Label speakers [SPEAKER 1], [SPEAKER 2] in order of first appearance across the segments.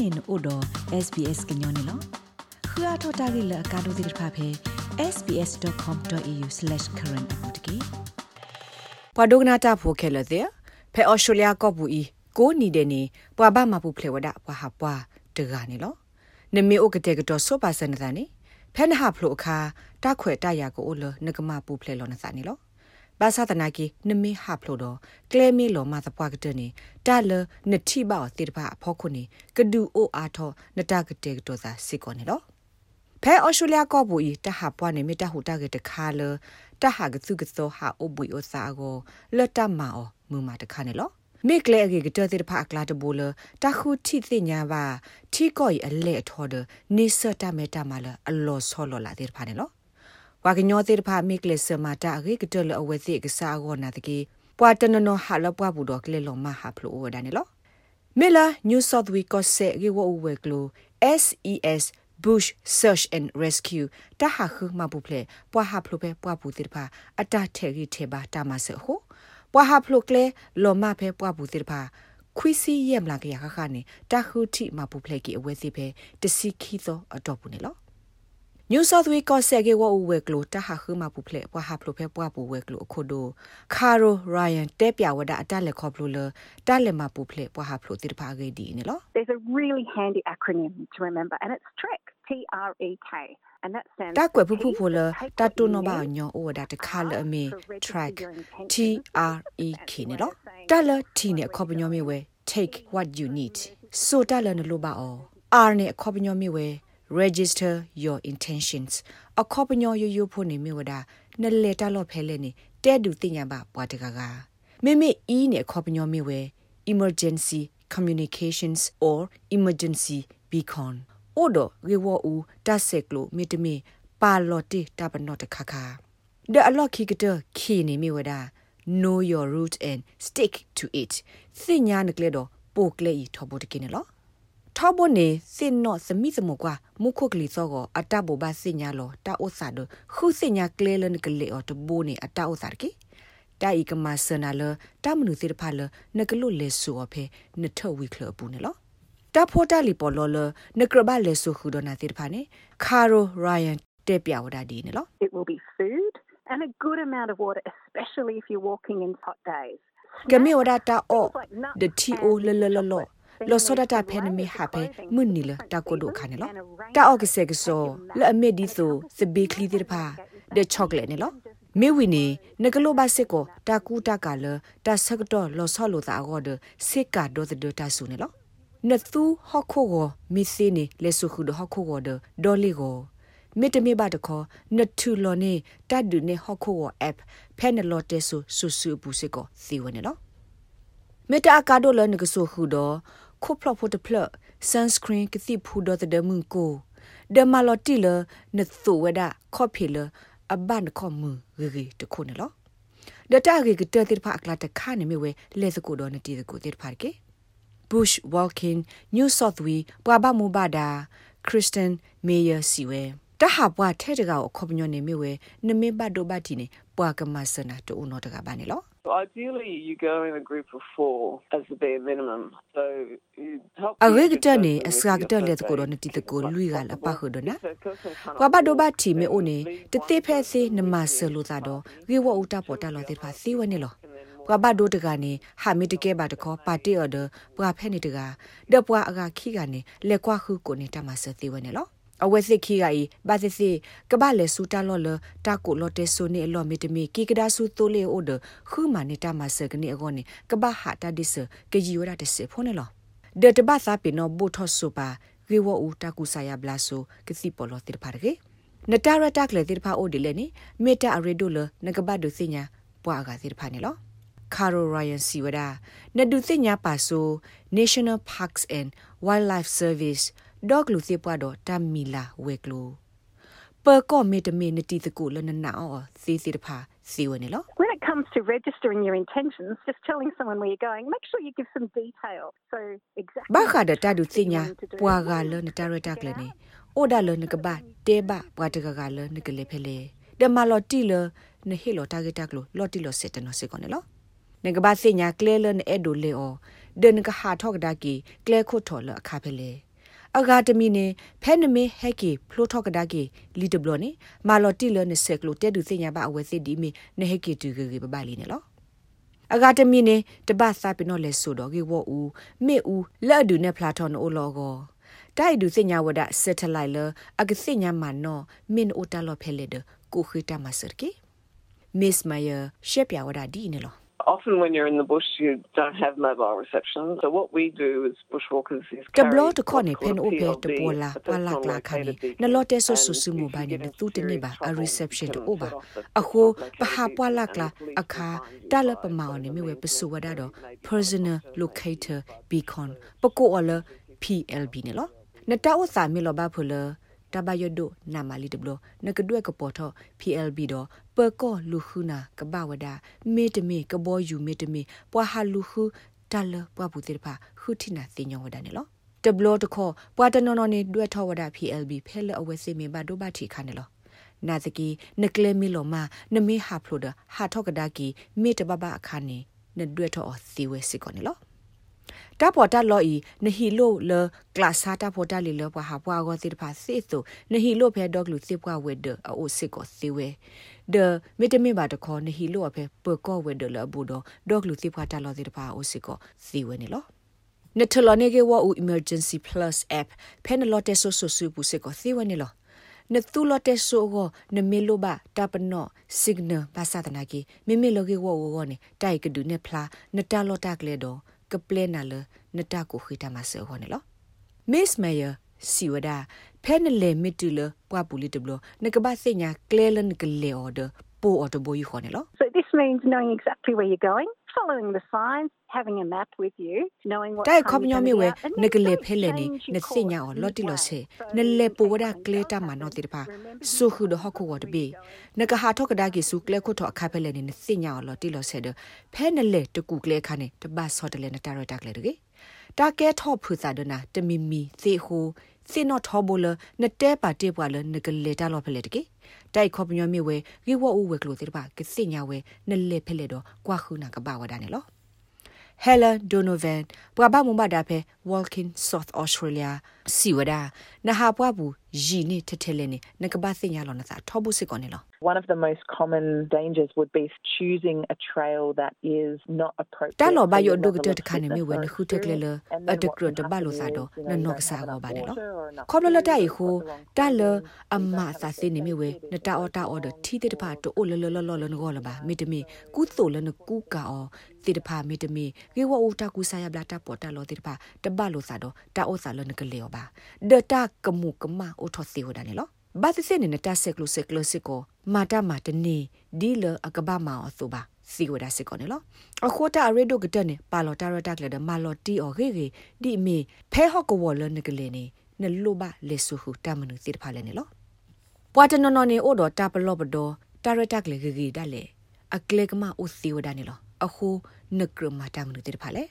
[SPEAKER 1] နေနို့တော့ SBS ကညောနေလောခရထတာဂိလကာဒိုဒီဖာဖေ sbs.com.au/current အပူတကေပဒုကနာတာဖိုခဲလတဲ့ဖေအော်စတြေးလျကောပူဤကိုနီတဲ့နေပွာဘမပူဖလေဝဒပွာဟာပွာတကနေလောနမေအိုကတဲ့ကတော့စောပါစနတဲ့နေဖဲနဟဖလိုအခါတခွေတရကိုအိုလနကမပူဖလေလောနစနေလော ဘာသာတနာကီနမေဟဖလိုတော့ကလဲမီလောမသပွားကတဲ့နေတာလနတိဘောတေတပါအဖို့ခုနေကဒူအိုအာထောနတကတဲ့ကတော့သာစစ်ကောနေလောဖဲအော်စတြေးလျကောဘူဤတဟပွားနေမတဟူတကတခါလတဟကစုကစောဟာအိုဘူအိုစာကိုလတ်တမအောမူမာတခါနေလောမေကလေအကေကတဲ့တဲ့ဖာအကလာတဘူလတခုတိသိညာပါထီကိုအလဲအထော်ဒနေစတမေတမလာအလောဆောလောလာတဲ့ဖာနေလော ဝါကညောသေးတဖာမိကလစမတာရေကတလအဝဲစီကစားကောနာတကေပွာတနနောဟာလပွားဘူးတော့ကလေလောမဟာဖလိုဝဒနေလောမေလာ New South Wales ကဆေရေဝဝဲကလို SES Bush Search and Rescue တဟာခုမပူဖလေပွာဟာဖလိုပဲပွာဘူးတိတဖာအတထဲရီထေပါတာမဆေဟိုပွာဟာဖလိုကလေလောမဖဲပွာဘူးတိတဖာခွီစီယမ်လာကရခခနဲ့တခုတိမပူဖလေကီအဝဲစီပဲတစီခီသောအတော့ဘူးနေလော New South Wales ကဆက်ကေဝအဝဲကလိုတဟာခမပူဖလက်ပွားဟာဖလိုဖဲပွားပူဝဲကလိုအခုဒို Caro Ryan တဲပြဝဒအတက်လက်ခေါပလိုလတက်လက်မပူဖလက်ပွားဟာဖလိုတိတဖာဂေဒီနေလော
[SPEAKER 2] There's a really handy acronym to remember and it's TREK T R E K and that stands
[SPEAKER 1] တာကွယ်ဖူဖူဖိုလတတူနောဘာညောအိုဝဒတခါလအမေ track T R E K နေလောတက်လ T နဲ့ခေါပညောမေဝဲ take what you need ဆိုတက်လနလိုပါအော R နဲ့ခေါပညောမေဝဲ register your intentions အခေါပညောယယဖို့နေမြဝဒနလေတလော့ဖဲလဲနေတဲဒူတင်ညာပါပွားတကကမိမိအီးနေခေါပညောမြဝဲ emergency communications or emergency beacon အိုဒရေဝအူတဆက်ကလိုမိတမီပါလော်တီတပနော့တခခဒအလော့ခီကတခီနေမြဝဒ know your route and stick to it စညာနကလေတော့ပိုကလေဤထဘတကိနေ လောထောဘနေစင်နော့စမိစမကွာမုခုကလီစောကိုအတဘောဘာစညာလောတာအိုဆာဒခုစညာကလေလန်ကလေအော်တဘိုနေအတာအိုဆာကေတာဤကမဆနာလတာမနုစီတဖာလနကလုလေဆူအဖေနထဝီကလပူနေလောတာဖိုတာလီပေါ်လောလနကရဘလေဆူခူဒနာတိတဖာနေခါရိုရိုယန်တေပြဝဒါဒီနေလော
[SPEAKER 2] It will be food and a good amount of water especially if you're walking in hot days
[SPEAKER 1] ကမေဝဒါတာအောဒတီအိုလလလလော လောစောဒတာဖဲနမေဟာဖဲမွနီလတာကိုဒိုခါနေလောတာအော့ကဆေကဆိုလအမေဒီဆိုစဘေကလီတိဖာဒချောကလက်နေလောမေဝီနေနကလိုဘစစ်ကိုတာကူတာကလတာဆကတော့လောဆောလိုတာအောဒစစ်ကာဒိုဒတာဆူနေလောနသူဟခိုကိုမီစီနေလေဆုခုဒဟခိုကိုဒဒေါ်လီကိုမေတမေဘတ်ခေါ်နထူလောနေတတ်ဒူနေဟခိုကို app ဖဲနလောတေဆူဆူဆူပူစစ်ကိုစီဝနေလောမေတာကာဒိုလနကဆူခုတော့ ခုဖလဖို့တဖလ sunscreen ကတိဖူဒတ်ဒမွန်ကိုဒမလော်တီလနသုဝဒခေါဖီလအဘန်ခေါမူဂရီတခုနလောဒတာဂီကတတိဖာအကလာတခါနေမြဝဲလေစကိုတော့နတီကိုတိဖာကေ bush walking new south we ပွာဘမူဘာဒါ kristen mayer siwe တဟာပွားထဲတကောခေါပညောနေမြဝဲနမေဘတ်ဒိုဘတ်တီနေပွာကမဆနာတူနောတကဘာနေလော
[SPEAKER 3] So ideally, you go in a group of four as the bare minimum. So you help.
[SPEAKER 1] အဝေကတနေအစကတလက်ကိုတော့နတိတကိုလူရလာပါခုဒနာကွာဘဒိုဘတီမေအိုနေတတိဖဲစီနမဆလူသာတော့ဝေဝဥတာပေါ်တာလောတိဖာစီဝနေလောပွာဘဒိုတကနေဟာမီတကဲပါတခေါ်ပါတီအော်ဒပွာဖဲနေတကဒပွာအကခီကနေလက်ကွာခုကိုနေတာမဆသီဝနေလော အဝဲစစ်ခီကဤဘာစစ်စစ်ကဘာလေစူတာလော်လတာကိုလော်တေဆိုနေလော်မီတမီကီကဒါဆူတိုလေအိုဒခူမာနေတာမဆကနေအကောနေကဘာဟာတာဒစ်ကကြီးဝရတစေဖုန်လောဒတဘာသာပင်နောဘူထော့ဆိုပါဂေဝဦးတာကူဆာယဘလာဆိုကစီပေါ်လောတိဖာရေနတာရတာကလေတိဖာအိုဒီလေနေမေတာအရီဒိုလနကဘတ်ဒိုစညာပွာကတိဖာနေလော Carol Ryan Siwada နဒုစညာပါဆို National Parks and Wildlife Service ဒေါကလူစီပွားတော့တမ်မီလာဝဲကလိုပကောမေတမေနတီတကူလနနာအောစီစီတဖာစီဝနေလော
[SPEAKER 2] When it comes to registering your intentions, just telling someone where you're going, make sure you give some detail. So exactly
[SPEAKER 1] ဘာခါဒတာဒုစညာပွာကလနတာရတာကလနေအိုဒါလနကဘာတေဘပွာတကကလနကလေဖဲလေဒမလော်တီလနဟီလောတာဂက်တာကလိုလော်တီလောစက်တနောစေကောနေလောနကဘာစညာကလေလနအဲ့ဒိုလေအောဒနကဟာထောက်ဒါကီကလေခုထော်လအခါဖဲလေ အဂါတမီနေဖဲနမေဟက်ကီဖလိုထော့ကဒါကီလီတဘလနေမာလော်တီလနေဆက်ကလိုတဲဒူစညာပါအဝဲစစ်ဒီမီနေဟက်ကီတူဂေဘဘာလီနေလောအဂါတမီနေတပတ်စာပနောလဲဆိုတော့ဂေဝူမေဦးလက်ဒူနေဖလာထော်နိုလောကောတိုက်ဒူစညာဝဒဆက်ထလိုက်လအကစညာမနောမင်အိုတလောဖဲလေဒကိုခိတမဆာကီမစ်မိုင်ယာရှက်ပြဝဒဒီနေလော
[SPEAKER 3] Often when you're in the bush, you don't have mobile reception. So what we do as bushwalkers is
[SPEAKER 1] ကဘလတခေါနေဖန်အိုပေတပေါ်လာပလာကလာခါနေနလောတဲဆဆဆူမဘာနေတူတနေပါအ reception တိုဘာအခုပဟာပွာလာကလာအခါတလပမောင်နေမြဝပစုဝဒါတော့ personal locator beacon ပကိုအလ PLB နေလောနတဝစာမီလောဘာဖလ တဘယဒိုနာမလီဒဘလနကဒွဲကပေါ်တော့ PLB တော့ပကောလူခုနာကဘဝဒမေတမေကဘောယူမေတမေပွာဟာလူခုတလပွားဘူးတေဖာခုထိနာသိညောဝဒနေလောတဘလတခေါ်ပွာတနော်နော်နေဒွဲထောဝဒ PLB ဖဲလအဝဲစေမေဘာဒိုဘာတီခါနေလောနာဇကီနကလေမီလောမနမေဟာဖလိုဒဟာထောကဒါကီမေတဘဘအခါနေနဒွဲထောအစီဝဲစစ်ကောနေလော တာပေါ်တာလော်ဤနဟီလိုလကလဆာတာပေါ်တာလီလောပွားဟာပွားကိုစစ်တဖာစစ်ဆိုနဟီလိုဖဲဒေါကလူစစ်ပွားဝဲဒအိုစစ်ကိုစီဝဲဒမီတမင်ဘာတခေါ်နဟီလိုအဖဲပကောဝဲဒလဘူဒဒေါကလူစစ်ပွားတာလော်စစ်တဖာအိုစစ်ကိုစီဝဲနေလောနထလနေကေဝူ emergency plus app ဖဲနလော်တက်ဆိုဆိုဆူပူစစ်ကိုစီဝဲနေလောနတူလတက်ဆိုကိုနမေလိုဘာတပနော signal ဘာသာတနာကီမိမိလောကေဝဝဝနေတိုက်ကဒုနေဖလာနတလောတကလေတော့ ကပလဲနာလနတကိုခိတမဆောဟောနေလော Miss Mayer စီဝဒဖဲနလေမီတူလပွားပူလီတဘလနကဘာစညာကလဲလန်ကလေအော်ဒပိုအော်တဘိုယခေါ်နေလော
[SPEAKER 2] So this means knowing exactly where you're going, following the signs, having a map with you, knowing what
[SPEAKER 1] တိုင်
[SPEAKER 2] time
[SPEAKER 1] ခေါပ
[SPEAKER 2] you're
[SPEAKER 1] ညော
[SPEAKER 2] gonna
[SPEAKER 1] မီ
[SPEAKER 2] be
[SPEAKER 1] ဝဲ
[SPEAKER 2] out, and
[SPEAKER 1] န
[SPEAKER 2] then
[SPEAKER 1] ကလေ
[SPEAKER 2] don't
[SPEAKER 1] ဖဲလေနေ
[SPEAKER 2] change your
[SPEAKER 1] နစညာ
[SPEAKER 2] course
[SPEAKER 1] အော်လော်တီလော်ဆေ
[SPEAKER 2] midway.
[SPEAKER 1] နလေပဝဒကလေတာမနောတိတဖာဆုခုဒဟခုဝတ်ဘေနကဟာထောကဒါကီဆုကလေခုထောအခါဖဲလေနေနစညာအော်လော်တီလော်ဆေဒဖဲနလေတကူကလေခါနေတပတ်ဆော့တလေနတာရတာကလေတကေတာကဲထောဖူစာဒနာတမီမီသေဟိုစေနောထောဘလနတဲပါတေပွာလနကလေတာလော်ဖဲလေတကေ တိုက်ခေါပညောမီဝဲရီဝအူဝဲကလိုတိတဖာကစညာဝဲနလေဖဲလေတော့ကွာခုနာကပါဝဒနေလော Helen Donovan ပွာဘမမဒါဖဲ Walking South Australia စီဝဒနဟာပွားဘူးယီနေထထဲလဲနေနကဘာစညာလောနသာထောဘူးစစ်ကောနေလော
[SPEAKER 4] One of the most common dangers would be choosing a trail that is not appropriate.
[SPEAKER 1] တာလောဘ
[SPEAKER 4] for
[SPEAKER 1] ယို
[SPEAKER 4] your
[SPEAKER 1] ဒုက
[SPEAKER 4] level
[SPEAKER 1] တ
[SPEAKER 4] of
[SPEAKER 1] တခါနေမြ
[SPEAKER 4] fitness
[SPEAKER 1] ဝဲ
[SPEAKER 4] or
[SPEAKER 1] နခုတက်လေလ
[SPEAKER 4] experience. And
[SPEAKER 1] အ
[SPEAKER 4] then
[SPEAKER 1] တ
[SPEAKER 4] what
[SPEAKER 1] ကရ
[SPEAKER 4] can
[SPEAKER 1] တဘ
[SPEAKER 4] happen
[SPEAKER 1] လိုစာ
[SPEAKER 4] is,
[SPEAKER 1] တော့
[SPEAKER 4] you
[SPEAKER 1] န
[SPEAKER 4] know, you
[SPEAKER 1] နော
[SPEAKER 4] don't
[SPEAKER 1] ကစား
[SPEAKER 4] have
[SPEAKER 1] ဟော
[SPEAKER 4] enough
[SPEAKER 1] ပါနေလော
[SPEAKER 4] water or enough
[SPEAKER 1] ခေါပလလ
[SPEAKER 4] food,
[SPEAKER 1] တိုင်
[SPEAKER 4] you've
[SPEAKER 1] ခု
[SPEAKER 4] got the wrong
[SPEAKER 1] တာလ
[SPEAKER 4] clothing,
[SPEAKER 1] အ
[SPEAKER 4] you
[SPEAKER 1] မ
[SPEAKER 4] don't have
[SPEAKER 1] စာ
[SPEAKER 4] the
[SPEAKER 1] စင်းနေမြဝဲ
[SPEAKER 4] best
[SPEAKER 1] နတာအော်တာအော်ဒတီတေတဖာတိုအိုလလလလလနကောလပါမိတမီကုသိုလနကူကာအောတေတဖာမိတမီကေဝအိုတာကူဆာယဘလာတာပေါ်တာလောတေတဖာတဘလိုစာတော့တာအိုစာလနကလေောပါဒတာကမှုကမအိုထောစီဝဒနေလောဘာသစနေနတာဆက်ကလုဆက်ကလုစကိုမာတာမာတနေဒီလအကဘာမာအဆိုပါစီဝဒစကောနေလောအခေါ်တာရေဒိုကတနေပါလောတာရတာကလေဒမာလောတီအော်ခေခေဒီမီဖဲဟော့ကဝလနကလေနေနလိုပါလေဆူဟူတမနုစီတဖာလဲနေလောပွာတနော်နော်နေအိုတော်တာပလော့ပတော်တာရတာကလေခေခေဒါလေအကလေကမအိုစီဝဒနေလောအခုနကရမတာမနုတိတဖာလဲ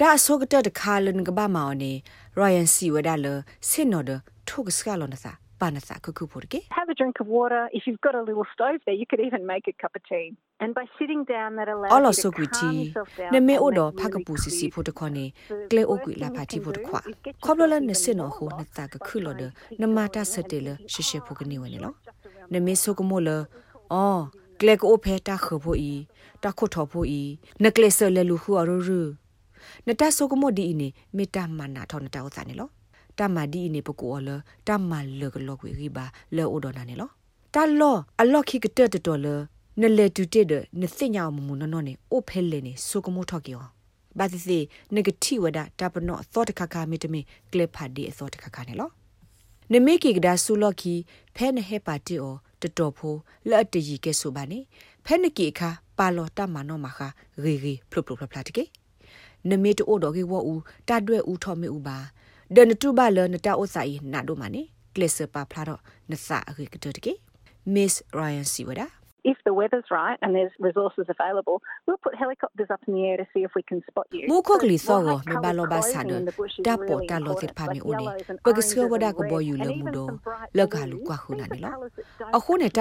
[SPEAKER 1] ဒါအစောကတတခါလန်ကဘာမောင်နေရိုယန်စီဝဒါလစင်နော်ဒထုတ်စကလောနစာပါနစာခုခုဖို့ကေ
[SPEAKER 2] Have a drink of water. If you've got a little stove there, you could even make a cup of tea. And by sitting down, that allows
[SPEAKER 1] အော်လော
[SPEAKER 2] you
[SPEAKER 1] ဆု
[SPEAKER 2] to
[SPEAKER 1] ကွီ
[SPEAKER 2] calm
[SPEAKER 1] တီ
[SPEAKER 2] yourself down.
[SPEAKER 1] နမေ
[SPEAKER 2] and
[SPEAKER 1] အို
[SPEAKER 2] make
[SPEAKER 1] တော်ဖက
[SPEAKER 2] really
[SPEAKER 1] ပူစီစီ
[SPEAKER 2] clear
[SPEAKER 1] ဖို့တခွနေ
[SPEAKER 2] The
[SPEAKER 1] ကလေအို
[SPEAKER 2] worst
[SPEAKER 1] ကွီလာ
[SPEAKER 2] thing
[SPEAKER 1] ဖာ
[SPEAKER 2] you
[SPEAKER 1] တီ
[SPEAKER 2] can
[SPEAKER 1] ဖို့တ
[SPEAKER 2] do
[SPEAKER 1] ခွ
[SPEAKER 2] is get
[SPEAKER 1] ခေါပလလ
[SPEAKER 2] yourself
[SPEAKER 1] န
[SPEAKER 2] even
[SPEAKER 1] စင်နော်
[SPEAKER 2] more
[SPEAKER 1] ဟိုန
[SPEAKER 2] lost
[SPEAKER 1] တာက
[SPEAKER 2] by
[SPEAKER 1] ခုလောဒ
[SPEAKER 2] trying to keep
[SPEAKER 1] နမ
[SPEAKER 2] going
[SPEAKER 1] တာ
[SPEAKER 2] in
[SPEAKER 1] စ
[SPEAKER 2] and
[SPEAKER 1] တေလ
[SPEAKER 2] thinking,
[SPEAKER 1] ရှေရှေ
[SPEAKER 2] "Oh,
[SPEAKER 1] ဖို့ကနေဝနေ
[SPEAKER 2] it's
[SPEAKER 1] လော
[SPEAKER 2] just around
[SPEAKER 1] န
[SPEAKER 2] the
[SPEAKER 1] မေ
[SPEAKER 2] corner."
[SPEAKER 1] ဆုကမိုလအော်ကလေကိုဖဲတာခဖို့ဤတာခုထောဖို့ဤနကလေဆလေလူခုအရရ နတာဆုကမိုဒီဤနေမေတ္တာမနာထောနတာဥစားနေလောတမဒီဤနေပကိုအလတမလကလောကွေရိပါလောအိုဒေါ်နာနေလောတာလောအလော့ခိကတက်တော်လနလေတူတက်ဒနစညာမမူနော်နေအိုဖဲလေနေဆုကမိုထော့ကေယောဘာစီစီနဂတိဝဒတပနောသောတခခမီတမီကလစ်ဖာဒီအသောတခခနေလောနမေကီကဒါဆူလော့ခီဖဲနဟေပါတီအောတတော်ဖိုးလက်တရီကဲဆိုပါနေဖဲနကီအခါပါလောတမနောမခရီရီဖလုပလုဖလဖလာတကေ နမေတိုတော်ကေဝအူတတွဲဦးထော်မေဦးပါဒနတူပါလနတာအိုဆိုင်နာဒိုမနေကလစ်စပါဖလာတော့နစာရီကတတကေ Miss Ryan Siwada
[SPEAKER 2] If the weather's right and there's resources available, we'll put helicopters up in the air to see if we can spot you.
[SPEAKER 1] မူခုကလီ
[SPEAKER 2] So
[SPEAKER 1] ဆောကို
[SPEAKER 2] light
[SPEAKER 1] မဘလော
[SPEAKER 2] coloured
[SPEAKER 1] ဘာ
[SPEAKER 2] clothing
[SPEAKER 1] ဆာဒ
[SPEAKER 2] in the bush is
[SPEAKER 1] တာပေါ်
[SPEAKER 2] really
[SPEAKER 1] တာလော
[SPEAKER 2] important,
[SPEAKER 1] စစ်ဖာမီ
[SPEAKER 2] like
[SPEAKER 1] ဦးနေ
[SPEAKER 2] yellows and
[SPEAKER 1] ပကစက
[SPEAKER 2] oranges
[SPEAKER 1] ဝ
[SPEAKER 2] and
[SPEAKER 1] ဒကဘော
[SPEAKER 2] reds,
[SPEAKER 1] ယူလ
[SPEAKER 2] and
[SPEAKER 1] မှု
[SPEAKER 2] even
[SPEAKER 1] တော့
[SPEAKER 2] some bright
[SPEAKER 1] လကလူ
[SPEAKER 2] blues.
[SPEAKER 1] ကွာခုနာနေ
[SPEAKER 2] These
[SPEAKER 1] လော
[SPEAKER 2] are colours that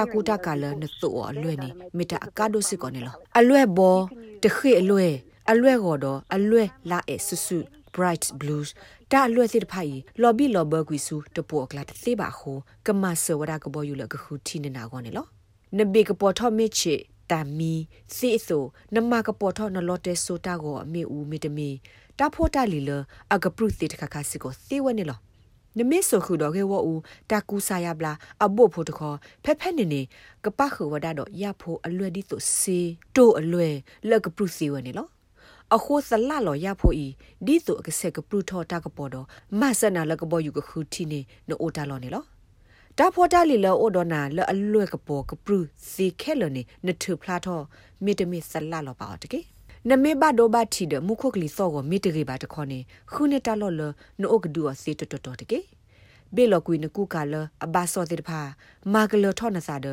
[SPEAKER 2] don't
[SPEAKER 1] အခုနဲ့တာကူတာကလ
[SPEAKER 2] appear in
[SPEAKER 1] န
[SPEAKER 2] the
[SPEAKER 1] သုအ
[SPEAKER 2] bush.
[SPEAKER 1] လွဲ့
[SPEAKER 2] They're
[SPEAKER 1] နေ
[SPEAKER 2] gonna make
[SPEAKER 1] မေတ္တာ
[SPEAKER 2] visible
[SPEAKER 1] ကာဒို
[SPEAKER 2] from
[SPEAKER 1] စစ်ကောနေလော
[SPEAKER 2] colours.
[SPEAKER 1] အလွဲ့ဘောတခိအလွဲ့အလွဲ့ကောတော့အလွဲ့လာအဲဆူဆူ bright blues တာလွယ်စစ်တဖိုင်လော်ဘီလော်ဘာကွီဆူတပိုကလာတသေးပါခိုကမဆဝရကဘောယူလကခုတီနေနာကောနေလောနဘေကပေါ်ထောမစ်ချေတာမီစီဆိုနမကပေါ်ထောနလော်တဲဆိုတာကိုအမေဦးမေတမီတာဖို့တာလီလအကပရုတိတခါခါစီကိုသေဝနေလောနမေဆိုခုတော့ကေဝအူတာကူဆာယဘလာအဘို့ဖို့တခေါ်ဖက်ဖက်နေနေကပခဝဒတော့ရဖို့အလွယ်ဒီဆိုစေတိုအလွယ်လက်ကပရုစီဝနေလော အခုစလလောရဖို့ဤဒီဆိုအကဆက်ကပရုထောတာကပေါ်တော့မဆနာလကပေါ်ယူကခုတီနေနိုအိုတာလောနေလောတာဖော်တာလီလောအိုဒနာလအလွယ်ကပေါ်ကပရုစီခဲလနေနထဖလာထောမိတမီစလလောပါတကေနမေဘဒိုဘတီဒမုခုကလီစောကိုမိတကေပါတခေါနေခုနေတလောလနိုအိုကဒူအစီတတတတကေဘေလကွေနကုကလအဘာစောတိတဖာမာကလထောနစာဒ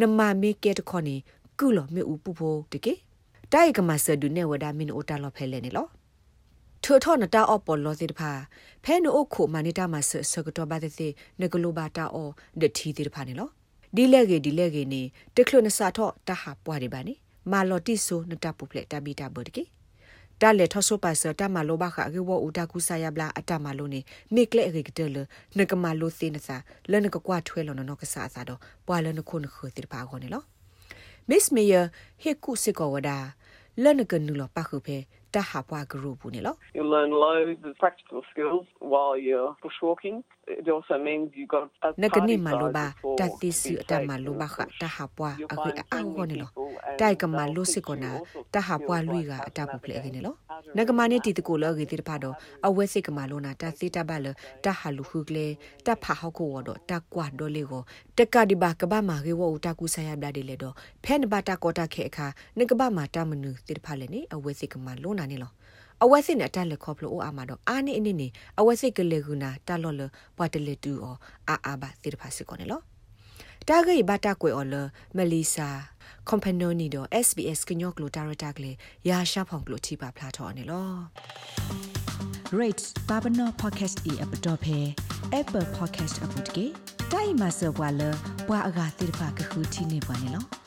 [SPEAKER 1] နမမေကေတခေါနေကုလမေဥပူဖိုတကေ တိုက်ကမဆဒုနေဝဒမင်အိုတာလောဖဲလဲနေလောထောထောနတာအော်ပေါ်လောစီတဖာဖဲနိုခုမနီတာမဆဆကတော့ဘာတဲ့နဂလိုဘာတာအော်ဒတီတိတဖာနေလောဒီလက်ကေဒီလက်ကေနေတခလနစာထောတဟာပွားဒီပါနေမာလော်တီဆိုနတပူပလက်တဘီတာဘဒကေတာလေထဆုပါစတာမလိုဘခအကေဝူတာကူဆာယဘလာအတမလိုနေမိကလေရေကတလနကမလိုသိနစာလနကကွာထွဲလောနကဆာစာတော့ပွာလနခုနခုတိပါခေါနေလော Miss Mayer ဟေကု စစ်ကောဝဒါလနကနူလပါခုဖဲတဟာပွားဂရုဘူးနေလော
[SPEAKER 3] You learn loads of practical skills while you're bushwalking. It also means you got a
[SPEAKER 1] နကနေမလိုပါတတိစုအတမလိုပါခတဟာပွားအခုအာခေါနေလောတိုက်ကမလိုစစ်ကောနာတဟာပွားလူကအတပပလေကနေလောနကမနေတီတကိုလောဂေတိတဖာတော့အဝဲစစ်ကမလိုနာတသီတဘလတဟာလူခုကလေတဖာဟောက်ကိုဝတော့တကွာတော့လေကိုတက်ကဒီဘာကဘာမာကေဝတကူဆာယဘ လာဒီလေတော့ဖဲနဘတာကောတာခေအခါနကဘာမာတမနုတိတဖာလေနေအဝဲစစ်ကမလိုနာနေလောအဝက်စစ်နဲ့တက်လက်ခေါပလို့အာမတော့အာနေအနေနေအဝက်စစ်ကလေးကူနာတလော်လပွားတလက်တူအောအာအာဘာတိတဖာစစ်ကောနေလောတာဂိဘတာကွေအော်လမလီဆာကွန်ပနိုနီတော့ SBS ကညော့ကလိုတာရတာကလေးရာရှာဖောင်ကလိုချိပါဖလာထော်နေလော
[SPEAKER 5] rates babano podcast e app dot phe apple podcast app dot ke dai ma so bwa lo bwa aga tir pha ka khu thi ne bwa ne lo